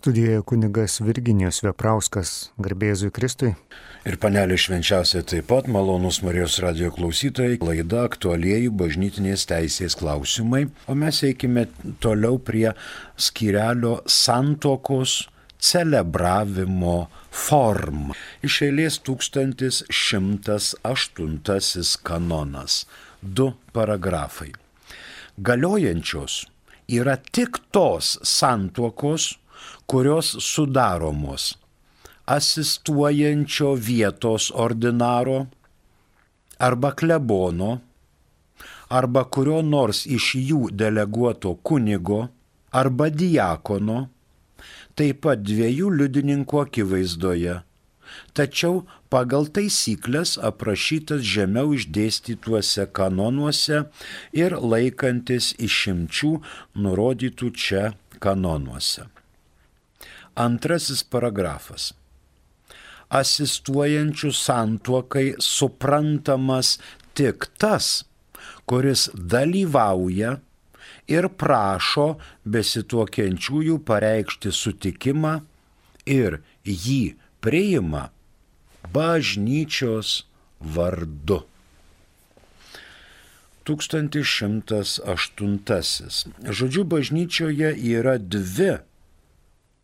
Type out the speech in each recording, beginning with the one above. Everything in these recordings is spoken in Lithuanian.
Studijoje kunigas Virginijus Veprauskas, garbėzui Kristui. Ir panelė švenčiausia taip pat malonus Marijos radio klausytojai, laida aktualieji bažnytinės teisės klausimai. O mes eikime toliau prie skirelio santokos celebravimo forma. Iš eilės 1108 kanonas. Du paragrafai. Galiojančios yra tik tos santuokos, kurios sudaromos asistuojančio vietos ordinaro arba klebono arba kurio nors iš jų deleguoto kunigo arba diakono, taip pat dviejų liudininkų akivaizdoje, tačiau pagal taisyklės aprašytas žemiau išdėstytuose kanonuose ir laikantis išimčių nurodytų čia kanonuose. Antrasis paragrafas. Asistuojančių santuokai suprantamas tik tas, kuris dalyvauja ir prašo besituokiančiųjų pareikšti sutikimą ir jį priima bažnyčios vardu. 1108. Žodžiu, bažnyčioje yra dvi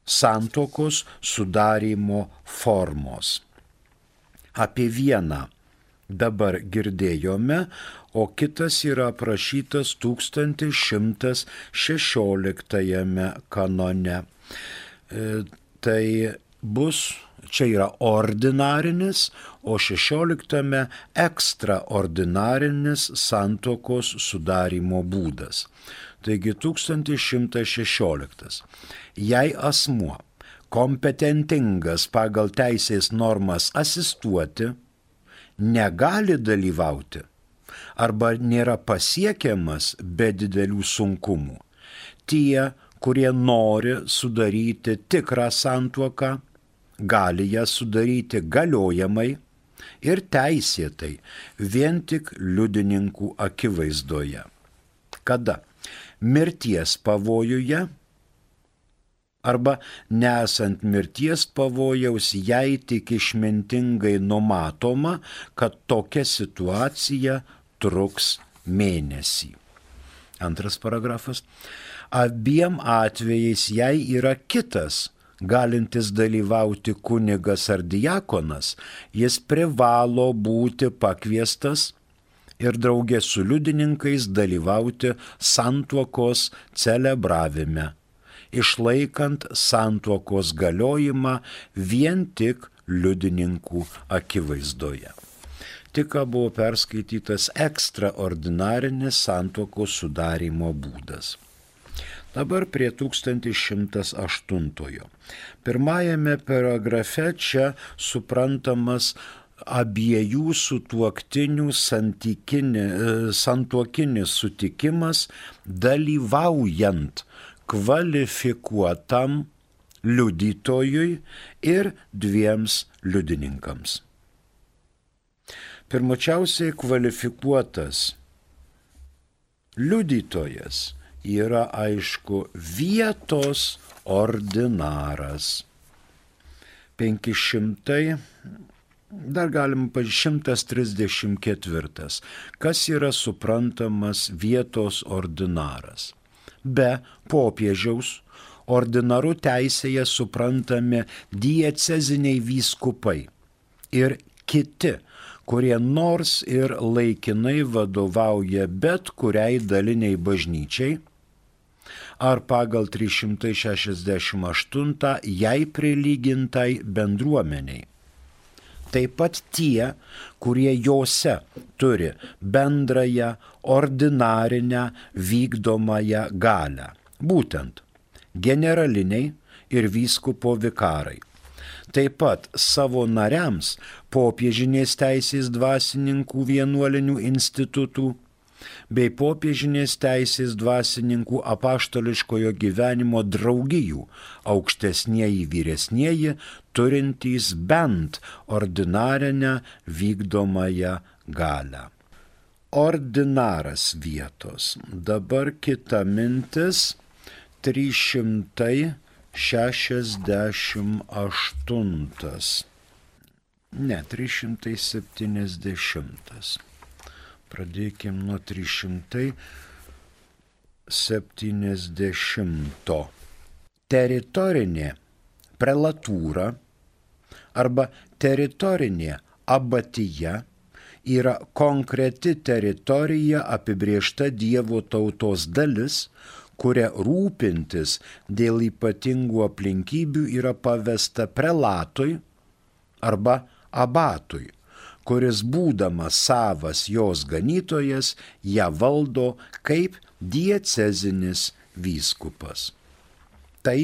santokos sudarimo formos. Apie vieną dabar girdėjome, o kitas yra aprašytas 1116 kanone. E, tai bus, čia yra ordinarinis, o 16 ekstraordinarinis santokos sudarimo būdas. Taigi 1116 jei asmuo kompetentingas pagal teisės normas asistuoti, negali dalyvauti arba nėra pasiekiamas be didelių sunkumų. Tie, kurie nori sudaryti tikrą santuoką, gali ją sudaryti galiojamai ir teisėtai vien tik liudininkų akivaizdoje. Kada? Mirties pavojuje arba nesant mirties pavojaus, jei tik išmintingai numatoma, kad tokia situacija truks mėnesį. Antras paragrafas. Abiem atvejais, jei yra kitas, galintis dalyvauti kunigas ar diakonas, jis privalo būti pakviestas ir draugė su liudininkais dalyvauti santuokos celebravime išlaikant santuokos galiojimą vien tik liudininkų akivaizdoje. Tik buvo perskaitytas ekstraordinarinis santuokos sudarimo būdas. Dabar prie 1108. Pirmajame paragrafe čia suprantamas abiejų sutuoktinių santuokinis sutikimas dalyvaujant kvalifikuotam liudytojui ir dviems liudininkams. Pirmačiausiai kvalifikuotas liudytojas yra aišku vietos ordinaras. 500, dar galim pa 134. Kas yra suprantamas vietos ordinaras? be popiežiaus ordinaru teisėje suprantami dieceziniai vyskupai ir kiti, kurie nors ir laikinai vadovauja bet kuriai daliniai bažnyčiai, ar pagal 368 jai prilygintai bendruomeniai taip pat tie, kurie juose turi bendrąją, ordinarinę, vykdomąją galę. Būtent generaliniai ir vyskupo vikarai. Taip pat savo nariams popiežinės teisės dvasininkų vienuolinių institutų bei popiežinės teisės dvasininkų apaštališkojo gyvenimo draugijų aukštesnieji vyresnieji turintys bent ordinarinę vykdomąją galę. Ordinaras vietos. Dabar kita mintis 316 368. Ne, 370. Pradėkime nuo 370. Teritorinė prelatūra arba teritorinė abatija yra konkreti teritorija apibriešta Dievo tautos dalis, kuria rūpintis dėl ypatingų aplinkybių yra pavesta prelatui arba abatui, kuris būdamas savas jos ganytojas ją valdo kaip diecezinis vyskupas. Tai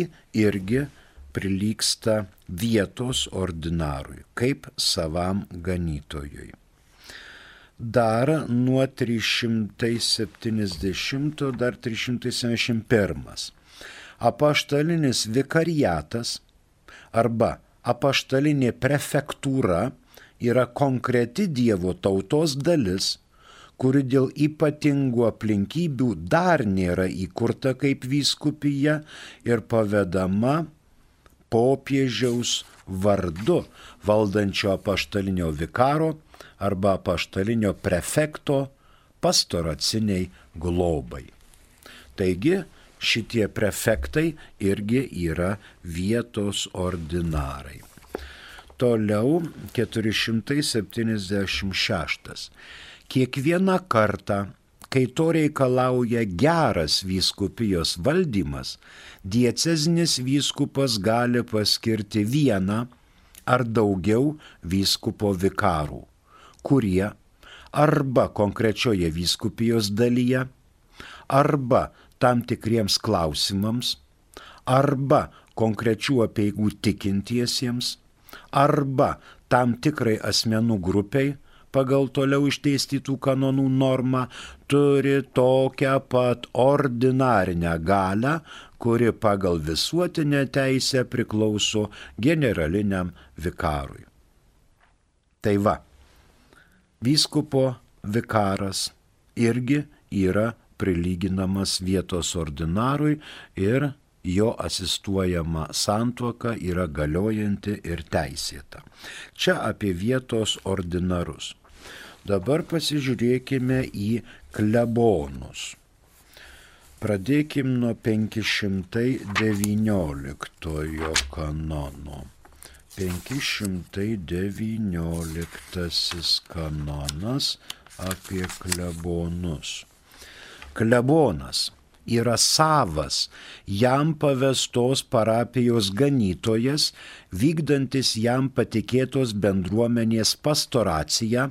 irgi prilyksta vietos ordinarui, kaip savam ganytojui dar nuo 370, dar 371. Apaštalinis vikariatas arba apaštalinė prefektūra yra konkreti Dievo tautos dalis, kuri dėl ypatingų aplinkybių dar nėra įkurta kaip vyskupija ir pavedama popiežiaus vardu valdančio apaštalinio vikaro arba paštalinio prefekto pastoraciniai globai. Taigi šitie prefektai irgi yra vietos ordinarai. Toliau 476. Kiekvieną kartą, kai to reikalauja geras vyskupijos valdymas, dieceznis vyskupas gali paskirti vieną ar daugiau vyskupo vikarų kurie arba konkrečioje vyskupijos dalyje, arba tam tikriems klausimams, arba konkrečių apieigų tikintiesiems, arba tam tikrai asmenų grupiai pagal toliau išdėstytų kanonų normą turi tokią pat ordinarinę galę, kuri pagal visuotinę teisę priklauso generaliniam vikarui. Tai va, Vyskupo vikaras irgi yra prilyginamas vietos ordinarui ir jo asistuojama santuoka yra galiojanti ir teisėta. Čia apie vietos ordinarus. Dabar pasižiūrėkime į klebonus. Pradėkim nuo 519 kanono. 519 kanonas apie klebonus. Klebonas yra savas, jam pavestos parapijos ganytojas, vykdantis jam patikėtos bendruomenės pastoraciją,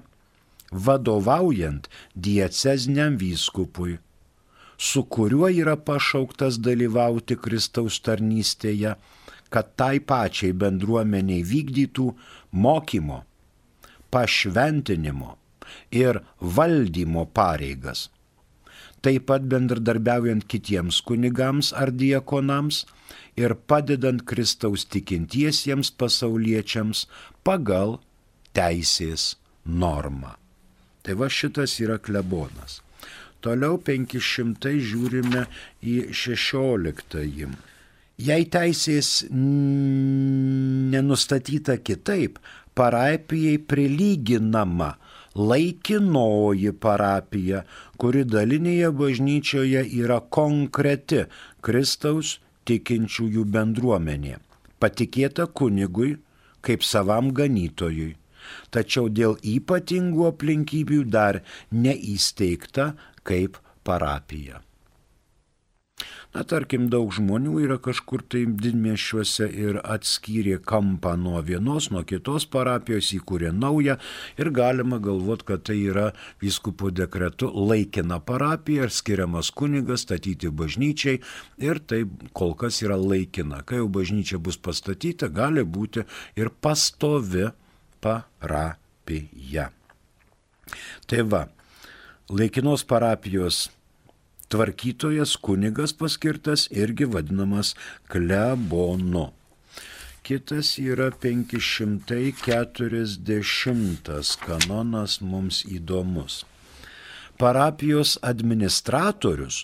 vadovaujant diecezniam vyskupui, su kuriuo yra pašauktas dalyvauti Kristaus tarnystėje kad tai pačiai bendruomeniai vykdytų mokymo, pašventinimo ir valdymo pareigas. Taip pat bendradarbiaujant kitiems kunigams ar diekonams ir padedant Kristaus tikintiesiems pasauliečiams pagal teisės normą. Tai va šitas yra klebonas. Toliau 500 žiūrime į 16. Jei teisės nenustatyta kitaip, parapijai prilyginama laikinoji parapija, kuri dalinėje bažnyčioje yra konkreti Kristaus tikinčiųjų bendruomenė, patikėta kunigui kaip savam ganytojui, tačiau dėl ypatingų aplinkybių dar neįsteigta kaip parapija. Na, tarkim, daug žmonių yra kažkur tai didmiešiuose ir atskyrė kampą nuo vienos, nuo kitos parapijos, įkūrė naują ir galima galvoti, kad tai yra vyskupo dekretu laikina parapija ir skiriamas kunigas statyti bažnyčiai ir tai kol kas yra laikina. Kai jau bažnyčia bus pastatyta, gali būti ir pastovi parapija. Tai va, laikinos parapijos tvarkytojas kunigas paskirtas irgi vadinamas klebonu. Kitas yra 540 kanonas mums įdomus. parapijos administratorius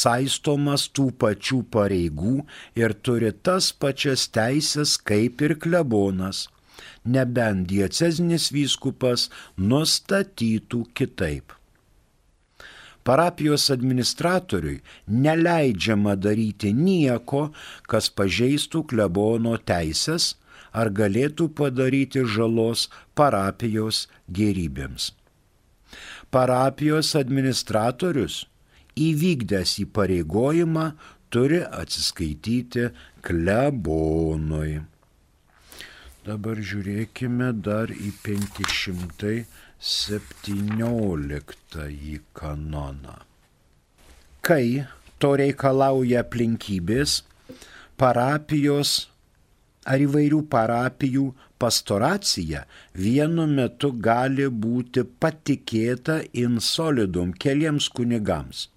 saistomas tų pačių pareigų ir turi tas pačias teisės kaip ir klebonas, nebent diecezinis vyskupas nustatytų kitaip. Parapijos administratoriui neleidžiama daryti nieko, kas pažeistų klebono teisės ar galėtų padaryti žalos parapijos gerybėms parapijos administratorius įvykdęs įpareigojimą turi atsiskaityti klebonui. Dabar žiūrėkime dar į 517 kanoną. Kai to reikalauja aplinkybės, parapijos ar įvairių parapijų pastoracija vienu metu gali būti patikėta insolidum keliems kunigams.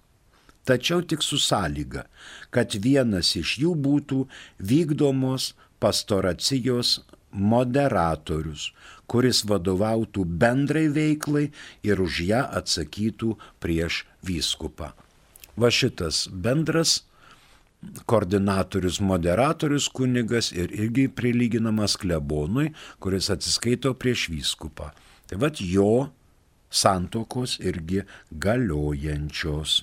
Tačiau tik su sąlyga, kad vienas iš jų būtų vykdomos pastoracijos moderatorius, kuris vadovautų bendrai veiklai ir už ją atsakytų prieš vyskupą. Va šitas bendras koordinatorius, moderatorius kunigas ir irgi prilyginamas klebonui, kuris atsiskaito prieš vyskupą. Tai vad jo santokos irgi galiojančios.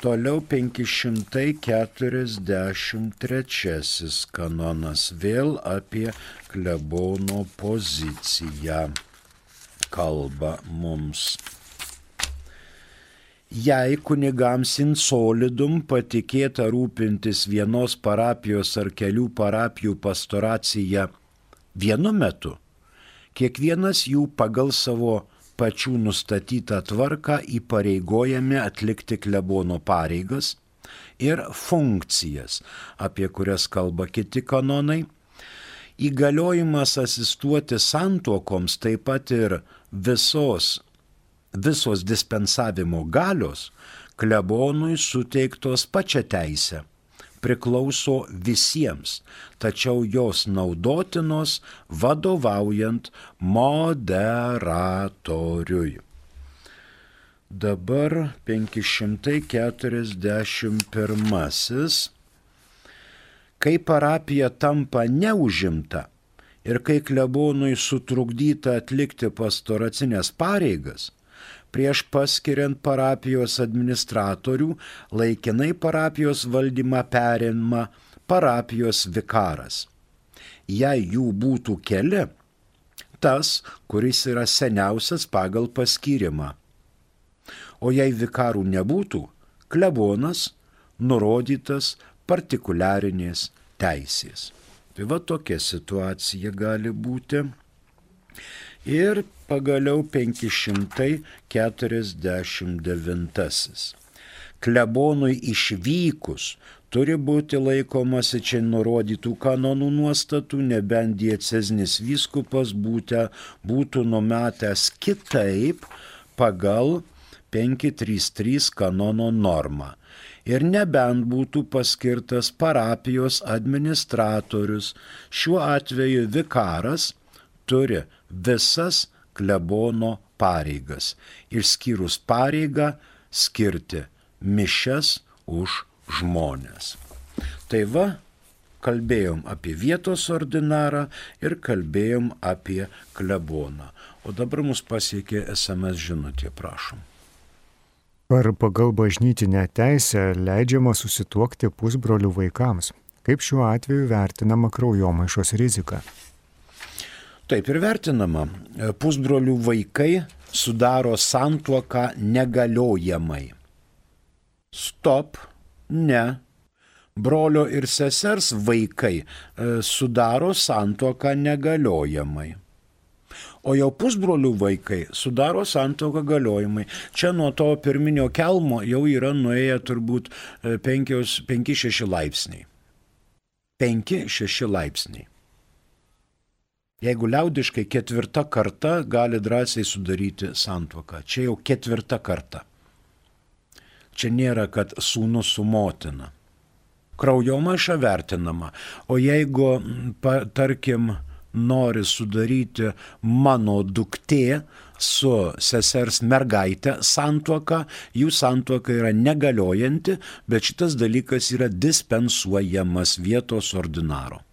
Toliau 543 kanonas vėl apie klebono poziciją kalba mums. Jei kunigams insolidum patikėta rūpintis vienos parapijos ar kelių parapijų pastoracija vienu metu, kiekvienas jų pagal savo pačių nustatytą tvarką įpareigojami atlikti klebono pareigas ir funkcijas, apie kurias kalba kiti kanonai. Įgaliojimas asistuoti santuokoms taip pat ir visos visos dispensavimo galios klebonui suteiktos pačia teisė priklauso visiems, tačiau jos naudotinos vadovaujant moderatoriui. Dabar 541. Kai parapija tampa neužimta ir kai klebonui sutrukdyta atlikti pastoracinės pareigas, prieš paskiriant parapijos administratorių laikinai parapijos valdymą perima parapijos vikaras. Jei jų būtų keli, tas, kuris yra seniausias pagal paskirimą. O jei vikarų nebūtų, klebonas nurodytas partikuliarinės teisės. Tai va tokia situacija gali būti. Ir pagaliau 549. Klebonui išvykus turi būti laikomasi čia nurodytų kanonų nuostatų, nebent dieceznis vyskupas būtė, būtų numetęs kitaip pagal 533 kanono normą. Ir nebent būtų paskirtas parapijos administratorius, šiuo atveju vikaras turi visas klebono pareigas, išskyrus pareigą skirti mišes už žmonės. Tai va, kalbėjom apie vietos ordinarą ir kalbėjom apie kleboną. O dabar mus pasiekė SMS žinutė, prašom. Ar pagal bažnytinę teisę leidžiama susituokti pusbrolių vaikams? Kaip šiuo atveju vertinama kraujomaišos rizika? Taip ir vertinama. Pusbrolių vaikai sudaro santuoką negaliojamai. Stop, ne. Brolio ir sesers vaikai e, sudaro santuoką negaliojamai. O jau pusbrolių vaikai sudaro santoką galiojimai. Čia nuo to pirminio kelmo jau yra nuėję turbūt 5-6 e, laipsniai. 5-6 laipsniai. Jeigu liaudiškai ketvirta karta gali drąsiai sudaryti santuoką. Čia jau ketvirta karta. Čia nėra, kad sūnus su motina. Kraujomaša vertinama. O jeigu, pa, tarkim, nori sudaryti mano duktė su sesers mergaitė santuoka, jų santuoka yra negaliojanti, bet šitas dalykas yra dispensuojamas vietos ordinaro.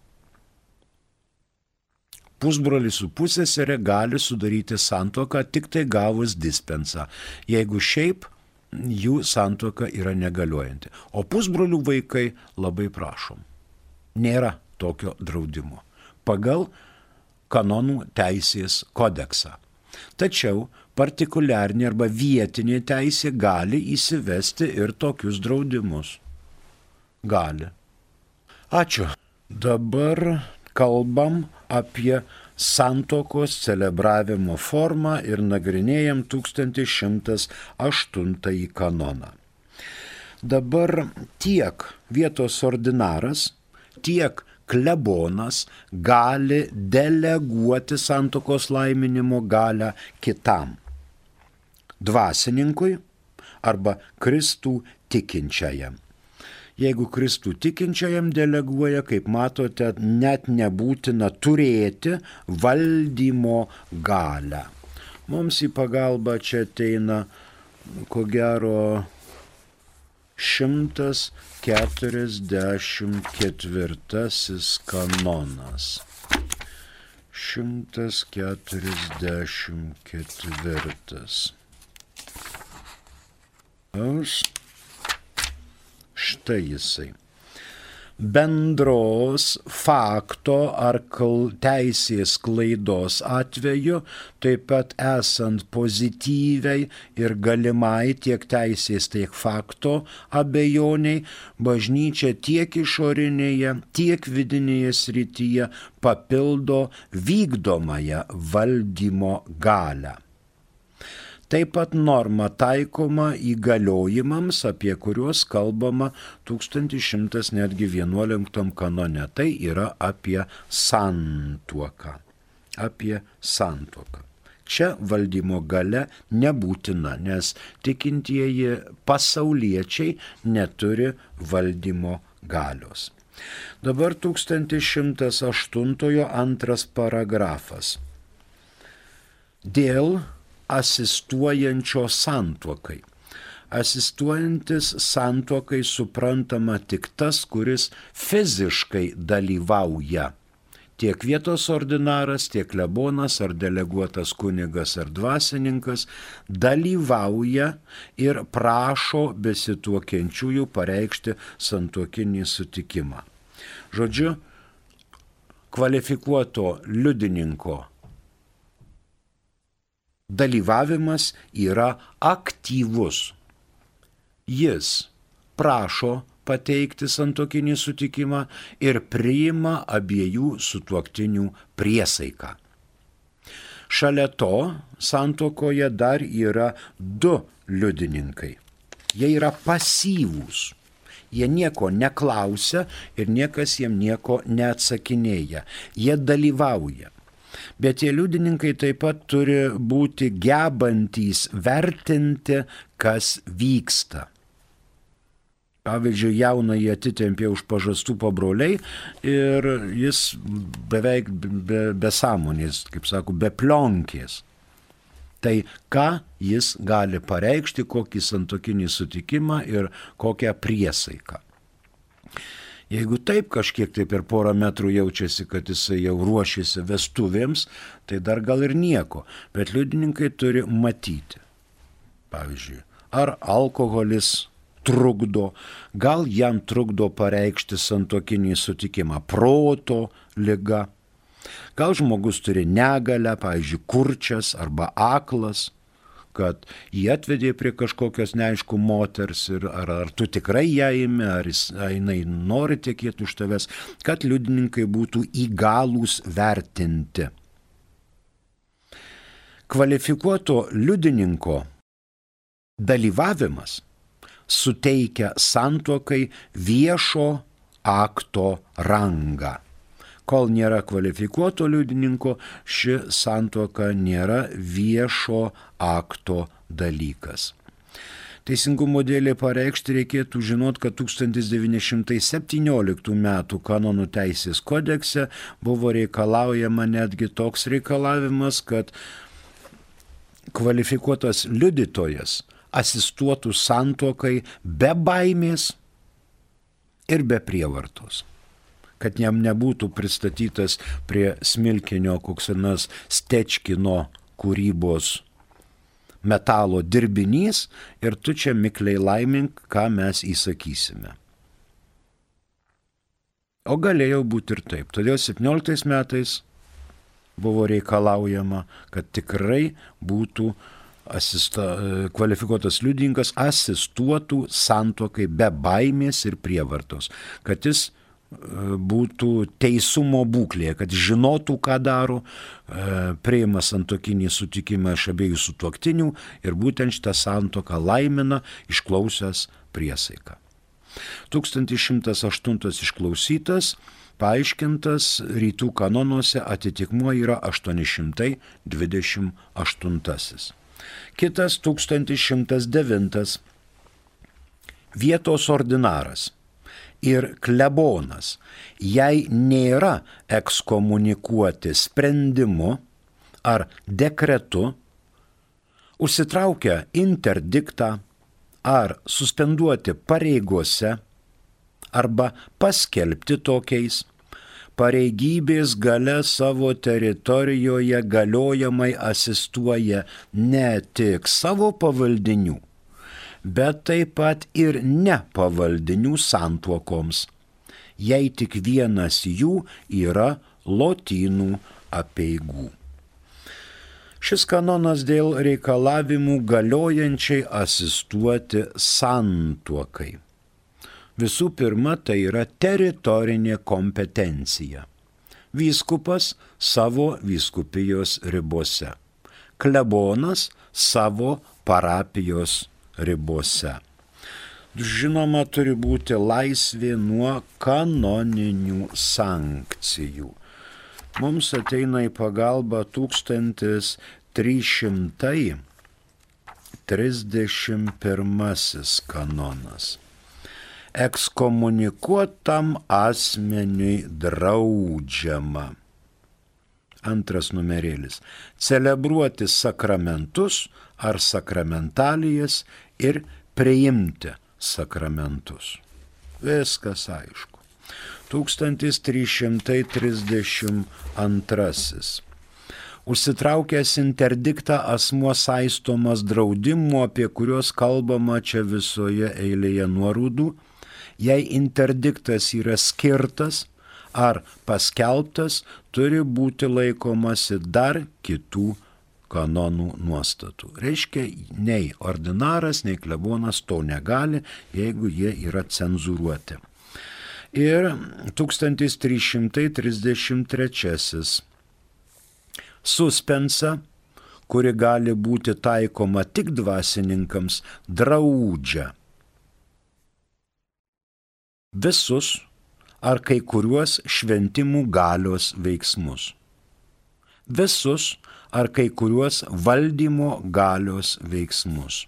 Pusbrolis su pusėserė gali sudaryti santuoką tik tai gavus dispensą. Jeigu šiaip jų santuoka yra negaliojanti. O pusbrolių vaikai labai prašom. Nėra tokio draudimo. Pagal kanonų teisės kodeksą. Tačiau partikuliarnė arba vietinė teisė gali įsivesti ir tokius draudimus. Gali. Ačiū. Dabar kalbam apie santokos celebravimo formą ir nagrinėjam 1108 kanoną. Dabar tiek vietos ordinaras, tiek klebonas gali deleguoti santokos laiminimo galę kitam dvasininkui arba Kristų tikinčiajam. Jeigu Kristų tikinčiajam deleguoja, kaip matote, net nebūtina turėti valdymo galę. Mums į pagalbą čia ateina, ko gero, 144 kanonas. 144. Aš štai jisai bendros fakto ar teisės klaidos atveju, taip pat esant pozityviai ir galimai tiek teisės, tiek fakto abejoniai, bažnyčia tiek išorinėje, tiek vidinėje srityje papildo vykdomąją valdymo galę. Taip pat norma taikoma įgaliojimams, apie kuriuos kalbama 1111 kanone. Tai yra apie santuoką. Apie santuoką. Čia valdymo gale nebūtina, nes tikintieji pasauliečiai neturi valdymo galios. Dabar 1108 antras paragrafas. Dėl asistuojančio santuokai. Asistuojantis santuokai suprantama tik tas, kuris fiziškai dalyvauja. Tiek vietos ordinaras, tiek lebonas ar deleguotas kunigas ar dvasininkas dalyvauja ir prašo besituokiančiųjų pareikšti santuokinį sutikimą. Žodžiu, kvalifikuoto liudininko dalyvavimas yra aktyvus. Jis prašo pateikti santokinį sutikimą ir priima abiejų sutuoktinių priesaiką. Šalia to santokoje dar yra du liudininkai. Jie yra pasyvūs. Jie nieko neklausia ir niekas jiem nieko neatsakinėja. Jie dalyvauja bet tie liudininkai taip pat turi būti gebantys vertinti, kas vyksta. Pavyzdžiui, jauną jį atitempė už pažastų pabroliai ir jis beveik be, be sąmonės, kaip sako, be plionkės. Tai ką jis gali pareikšti, kokį santokinį sutikimą ir kokią priesaiką. Jeigu taip kažkiek tai per porą metrų jaučiasi, kad jisai jau ruošiasi vestuvėms, tai dar gal ir nieko, bet liudininkai turi matyti. Pavyzdžiui, ar alkoholis trukdo, gal jam trukdo pareikšti santokinį sutikimą proto lyga, gal žmogus turi negalę, pavyzdžiui, kurčias arba aklas kad jį atvedė prie kažkokios neaišku moters ir ar, ar tu tikrai ją įimi, ar jis, jinai nori tekėti už tavęs, kad liudininkai būtų įgalūs vertinti. Kvalifikuoto liudininko dalyvavimas suteikia santuokai viešo akto rangą. Kol nėra kvalifikuoto liudininko, ši santuoka nėra viešo akto dalykas. Teisingumo dėlė pareikšti reikėtų žinot, kad 1917 m. kanonų teisės kodekse buvo reikalaujama netgi toks reikalavimas, kad kvalifikuotas liudytojas asistuotų santokai be baimės ir be prievartos kad jam nebūtų pristatytas prie smilkinio koks nors stečkino kūrybos metalo dirbinys ir tu čia mikliai laimink, ką mes įsakysime. O galėjo būti ir taip. Todėl 17 metais buvo reikalaujama, kad tikrai būtų asista, kvalifikuotas liudininkas asistuotų santokai be baimės ir prievartos, kad jis būtų teisumo būklėje, kad žinotų, ką daro, e, prieima santokinį sutikimą iš abiejų sutuoktinių ir būtent šitą santoką laimina išklausęs priesaiką. 1108 išklausytas, paaiškintas rytų kanonuose atitikmuo yra 828. Kitas 1109 vietos ordinaras ir klebonas, jei nėra ekskomunikuoti sprendimu ar dekretu, užsitraukia interdiktą ar suspenduoti pareigose arba paskelbti tokiais, pareigybės gale savo teritorijoje galiojamai asistuoja ne tik savo pavaldinių, bet taip pat ir nepavaldinių santuokoms, jei tik vienas jų yra lotynų apieigų. Šis kanonas dėl reikalavimų galiojančiai asistuoti santuokai. Visų pirma, tai yra teritorinė kompetencija. Vyskupas savo vyskupijos ribose. Klebonas savo parapijos ribose. Žinoma, turi būti laisvė nuo kanoninių sankcijų. Mums ateina į pagalbą 1331 kanonas. Ekskomunikuotam asmeniui draudžiama. Antras numerėlis. Celebruoti sakramentus ar sakramentalijas ir priimti sakramentus. Viskas aišku. 1332. Užsitraukęs interdiktą asmuo saistomas draudimu, apie kuriuos kalbama čia visoje eilėje nuorūdų, jei interdiktas yra skirtas ar paskelbtas, turi būti laikomasi dar kitų kanonų nuostatų. Reiškia, nei ordinaras, nei klebonas to negali, jeigu jie yra cenzuruoti. Ir 1333 suspensa, kuri gali būti taikoma tik dvasininkams, draudžia visus ar kai kuriuos šventimų galios veiksmus. Visus ar kai kuriuos valdymo galios veiksmus.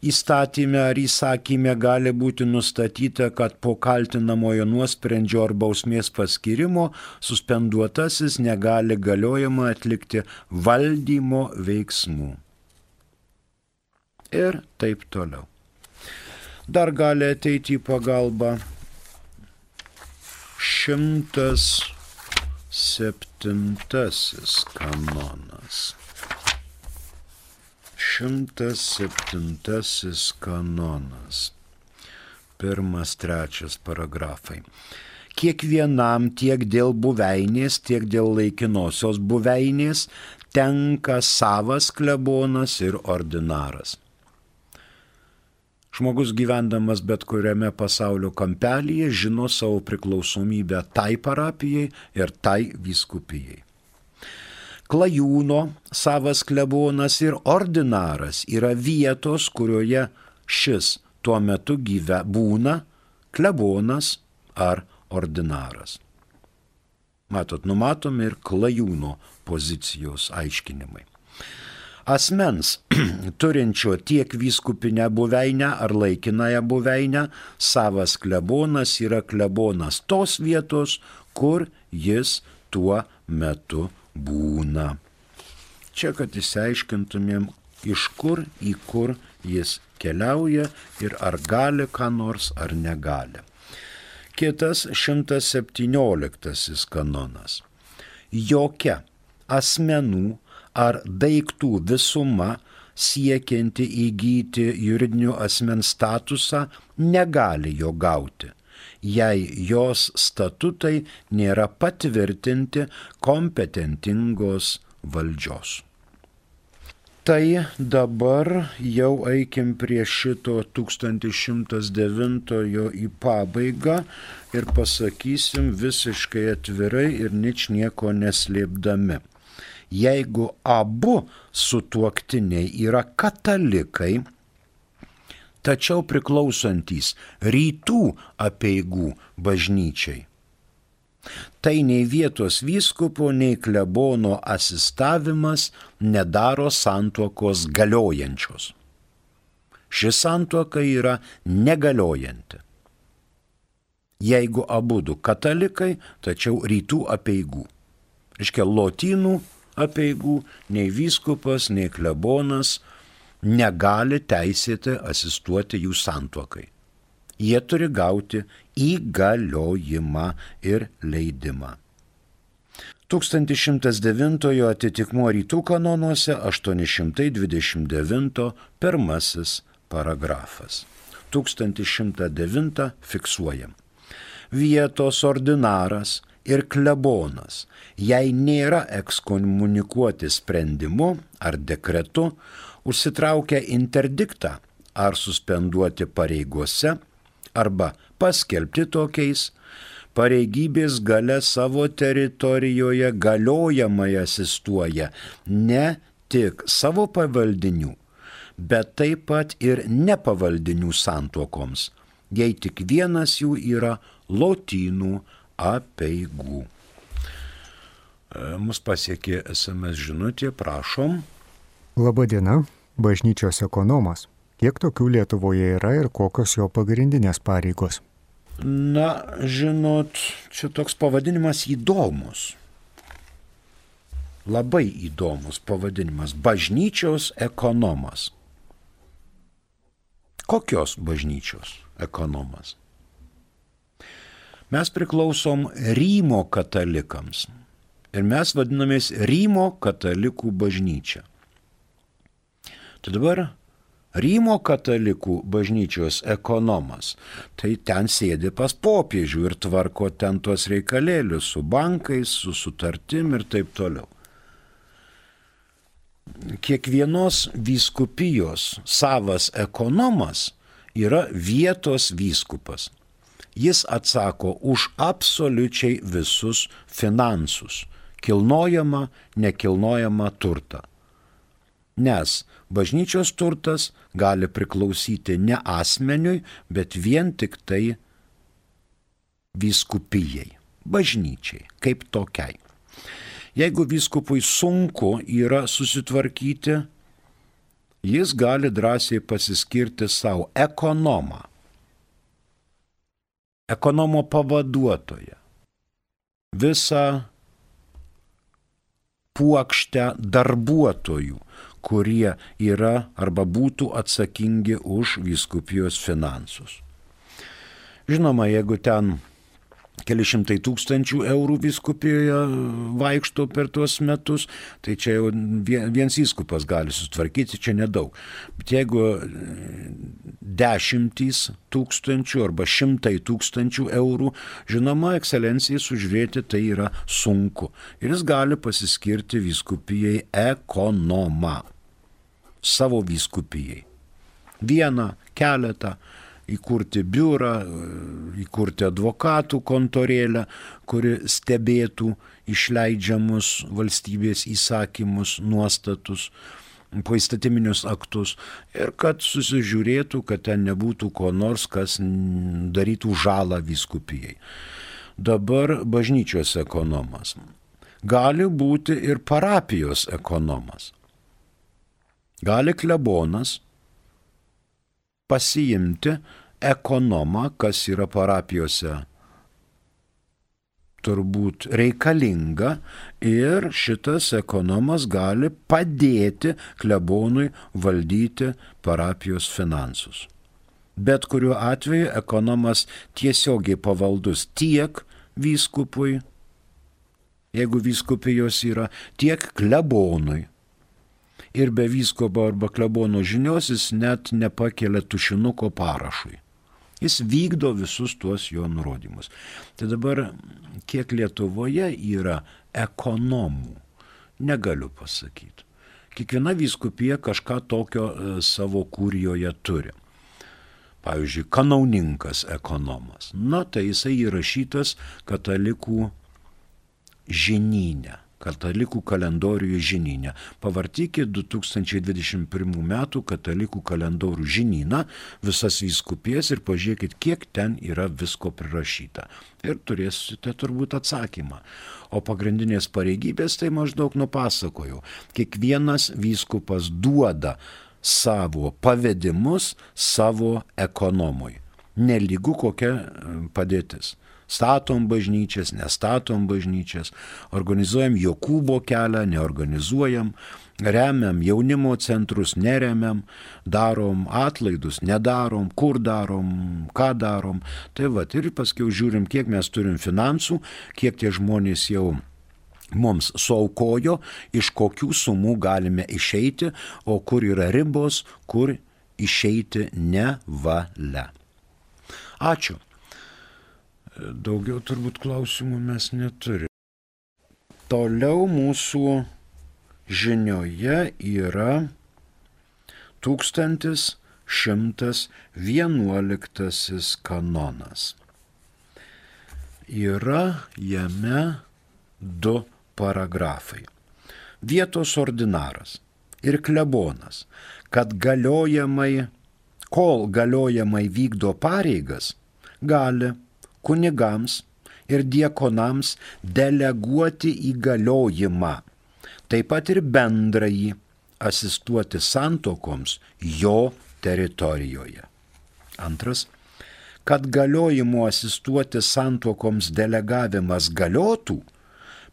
Įstatymė ar įsakymė gali būti nustatyta, kad po kaltinamojo nuosprendžio ar bausmės paskirimo suspenduotasis negali galiojama atlikti valdymo veiksmų. Ir taip toliau. Dar gali ateiti į pagalbą šimtas Septintasis kanonas. Šimtas septintasis kanonas. Pirmas, trečias paragrafai. Kiekvienam tiek dėl buveinės, tiek dėl laikinosios buveinės tenka savas klebonas ir ordinaras. Žmogus gyvendamas bet kuriame pasaulio kampelyje žino savo priklausomybę tai parapijai ir tai vyskupijai. Klajūno savas klebonas ir ordinaras yra vietos, kurioje šis tuo metu gyve būna klebonas ar ordinaras. Matot, numatomi ir klajūno pozicijos aiškinimai. Asmens turinčio tiek vyskupinę buveinę ar laikinąją buveinę, savas klebonas yra klebonas tos vietos, kur jis tuo metu būna. Čia, kad įsiaiškintumėm, iš kur į kur jis keliauja ir ar gali ką nors ar negali. Kitas 117 kanonas. Jokia asmenų ar daiktų visuma siekianti įgyti juridinių asmens statusą negali jo gauti, jei jos statutai nėra patvirtinti kompetentingos valdžios. Tai dabar jau eikim prie šito 1109 į pabaigą ir pasakysim visiškai atvirai ir nič nieko neslėpdami. Jeigu abu sutuoktiniai yra katalikai, tačiau priklausantys rytų apieigų bažnyčiai, Tai nei vietos vyskupo, nei klebono asistavimas nedaro santuokos galiojančios. Ši santuoka yra negaliojanti. Jeigu abu du katalikai, tačiau rytų apieigų. Iškia, lotynų apieigų nei vyskupas, nei klebonas negali teisėti asistuoti jų santuokai jie turi gauti įgaliojimą ir leidimą. 1109 atitikmuo rytų kanonuose 829 pirmasis paragrafas. 1109 fiksuojam. Vietos ordinaras ir klebonas, jei nėra ekskomunikuoti sprendimu ar dekretu, užsitraukia interdiktą ar suspenduoti pareigose, arba paskelbti tokiais, pareigybės gale savo teritorijoje galiojamai asistuoja ne tik savo pavaldinių, bet taip pat ir nepavaldinių santuokoms, jei tik vienas jų yra lotynų apeigų. E, mus pasiekė SMS žinutė, prašom. Labadiena, bažnyčios ekonomas. Kiek tokių Lietuvoje yra ir kokios jo pagrindinės pareigos? Na, žinot, čia toks pavadinimas įdomus. Labai įdomus pavadinimas - bažnyčios ekonomas. Kokios bažnyčios ekonomas? Mes priklausom Rymo katalikams ir mes vadinamės Rymo katalikų bažnyčia. Tai dabar Rymo katalikų bažnyčios ekonomas, tai ten sėdi pas popiežių ir tvarko ten tuos reikalėlius su bankais, su sutartim ir taip toliau. Kiekvienos vyskupijos savas ekonomas yra vietos vyskupas. Jis atsako už absoliučiai visus finansus - kilnojamą, nekilnojamą turtą. Nes bažnyčios turtas gali priklausyti ne asmeniui, bet vien tik tai vyskupijai, bažnyčiai, kaip tokiai. Jeigu vyskupui sunku yra susitvarkyti, jis gali drąsiai pasiskirti savo ekonomą, ekonomo pavaduotoją, visą puokštę darbuotojų, kurie yra arba būtų atsakingi už vyskupijos finansus. Žinoma, jeigu ten keli šimtai tūkstančių eurų viskupijoje vaikšto per tuos metus, tai čia jau vienas įskupas gali sutvarkyti, čia nedaug. Bet jeigu dešimtys tūkstančių arba šimtai tūkstančių eurų, žinoma, ekscelencijai sužiūrėti tai yra sunku. Ir jis gali pasiskirti viskupijai ekonomą savo vyskupijai. Vieną, keletą, įkurti biurą, įkurti advokatų kontorėlę, kuri stebėtų išleidžiamus valstybės įsakymus, nuostatus, poįstatyminius aktus ir kad susižiūrėtų, kad ten nebūtų ko nors, kas darytų žalą vyskupijai. Dabar bažnyčios ekonomas. Gali būti ir parapijos ekonomas. gali klebonas pasiimti ekonomą, kas yra parapijose turbūt reikalinga ir šitas ekonomas gali padėti klebonui valdyti parapijos finansus. Bet kuriuo atveju ekonomas tiesiogiai pavaldus tiek vyskupui, jeigu vyskupijos yra, tiek klebonui. Ir be vyskupo arba klebono žinios jis net nepakelia tušinuko parašui. Jis vykdo visus tuos jo nurodymus. Tai dabar, kiek Lietuvoje yra ekonomų, negaliu pasakyti. Kiekviena vyskupija kažką tokio e, savo kūrijoje turi. Pavyzdžiui, kanauninkas ekonomas. Na, tai jisai įrašytas katalikų žinynę katalikų kalendoriuje žinyne. Pavartykite 2021 m. katalikų kalendorių žinyną, visas vyskupijas ir pažiūrėkit, kiek ten yra visko prirašyta. Ir turėsite turbūt atsakymą. O pagrindinės pareigybės tai maždaug nupasakojau. Kiekvienas vyskupas duoda savo pavedimus savo ekonomui. Nelygu kokia padėtis statom bažnyčias, nestatom bažnyčias, organizuojam Jokūbo kelią, neorganizuojam, remiam jaunimo centrus, neremiam, darom atlaidus, nedarom, kur darom, ką darom. Tai va, ir paskui žiūrim, kiek mes turim finansų, kiek tie žmonės jau mums suaukojo, iš kokių sumų galime išeiti, o kur yra ribos, kur išeiti nevalia. Ačiū. Daugiau turbūt klausimų mes neturime. Toliau mūsų žinioje yra 1111 kanonas. Yra jame du paragrafai. Vietos ordinaras ir klebonas, kad galiojamai, kol galiojamai vykdo pareigas, gali kunigams ir diekonams deleguoti įgaliojimą, taip pat ir bendrąjį asistuoti santokoms jo teritorijoje. Antras, kad galiojimu asistuoti santokoms delegavimas galiotų,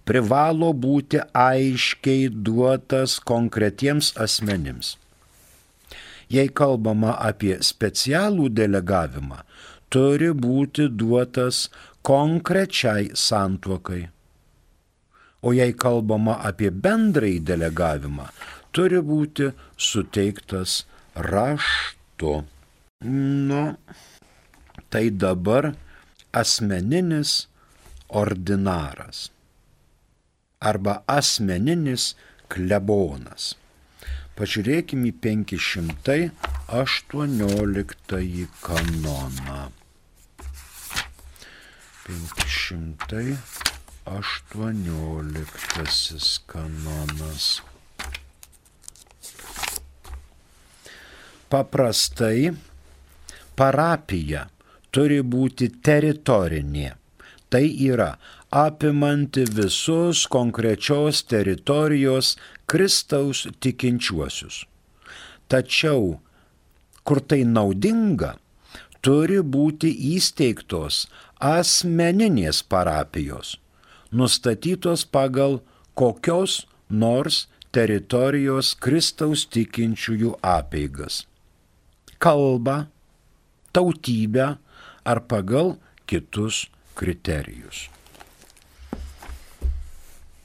privalo būti aiškiai duotas konkretiems asmenims. Jei kalbama apie specialų delegavimą, turi būti duotas konkrečiai santuokai. O jei kalbama apie bendrąjį delegavimą, turi būti suteiktas raštu. Nu, tai dabar asmeninis ordinaras arba asmeninis klebonas. Pažiūrėkime į 518 kanoną. 518 kanonas. Paprastai parapija turi būti teritorinė. Tai yra apimanti visus konkrečios teritorijos Kristaus tikinčiuosius. Tačiau, kur tai naudinga, turi būti įsteigtos asmeninės parapijos, nustatytos pagal kokios nors teritorijos Kristaus tikinčiųjų apeigas. Kalbą, tautybę ar pagal kitus kriterijus.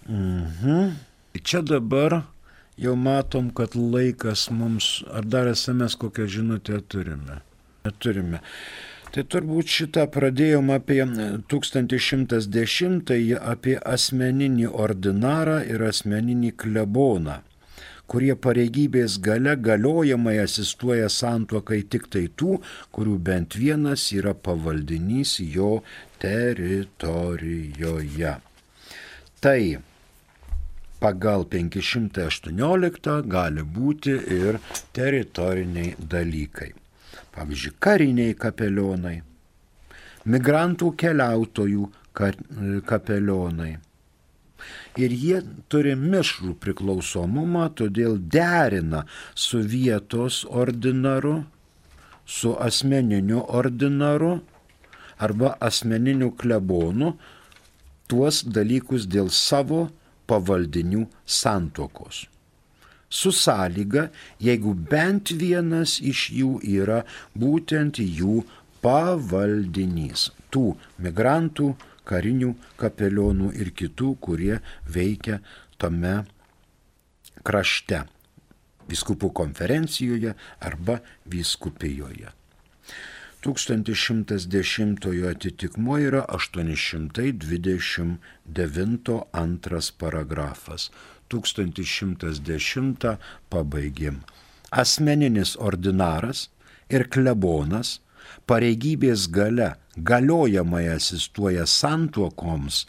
Mhm. Čia dabar jau matom, kad laikas mums, ar dar SMS kokią žinutę turime. Neturime. Tai turbūt šitą pradėjom apie 1110, apie asmeninį ordinarą ir asmeninį kleboną, kurie pareigybės gale galiojamai asistuoja santuokai tik tai tų, kurių bent vienas yra pavaldinys jo teritorijoje. Tai pagal 518 gali būti ir teritoriniai dalykai pavyzdžiui, kariniai kapelionai, migrantų keliautojų kapelionai, Ir jie turi mišrų priklausomumą, todėl derina su vietos ordinaru, su asmeniniu ordinaru arba asmeniniu klebonu tuos dalykus dėl savo pavaldinių santokos. Su sąlyga, jeigu bent vienas iš jų yra būtent jų pavaldinys, tų migrantų, karinių kapelionų ir kitų, kurie veikia tame krašte, viskupų konferencijoje arba viskupijoje. 1110 atitikmuo yra 829 antras paragrafas. 1110 pabaigėm. Asmeninis ordinaras ir klebonas pareigybės gale galiojamai asistuoja santuokoms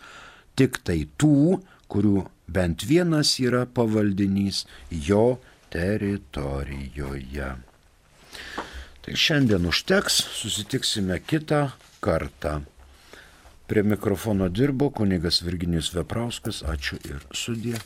tik tai tų, kurių bent vienas yra pavaldinys jo teritorijoje. Tai šiandien užteks, susitiksime kitą kartą. Prie mikrofono dirbo kunigas Virginijus Veprauskas, ačiū ir sudė.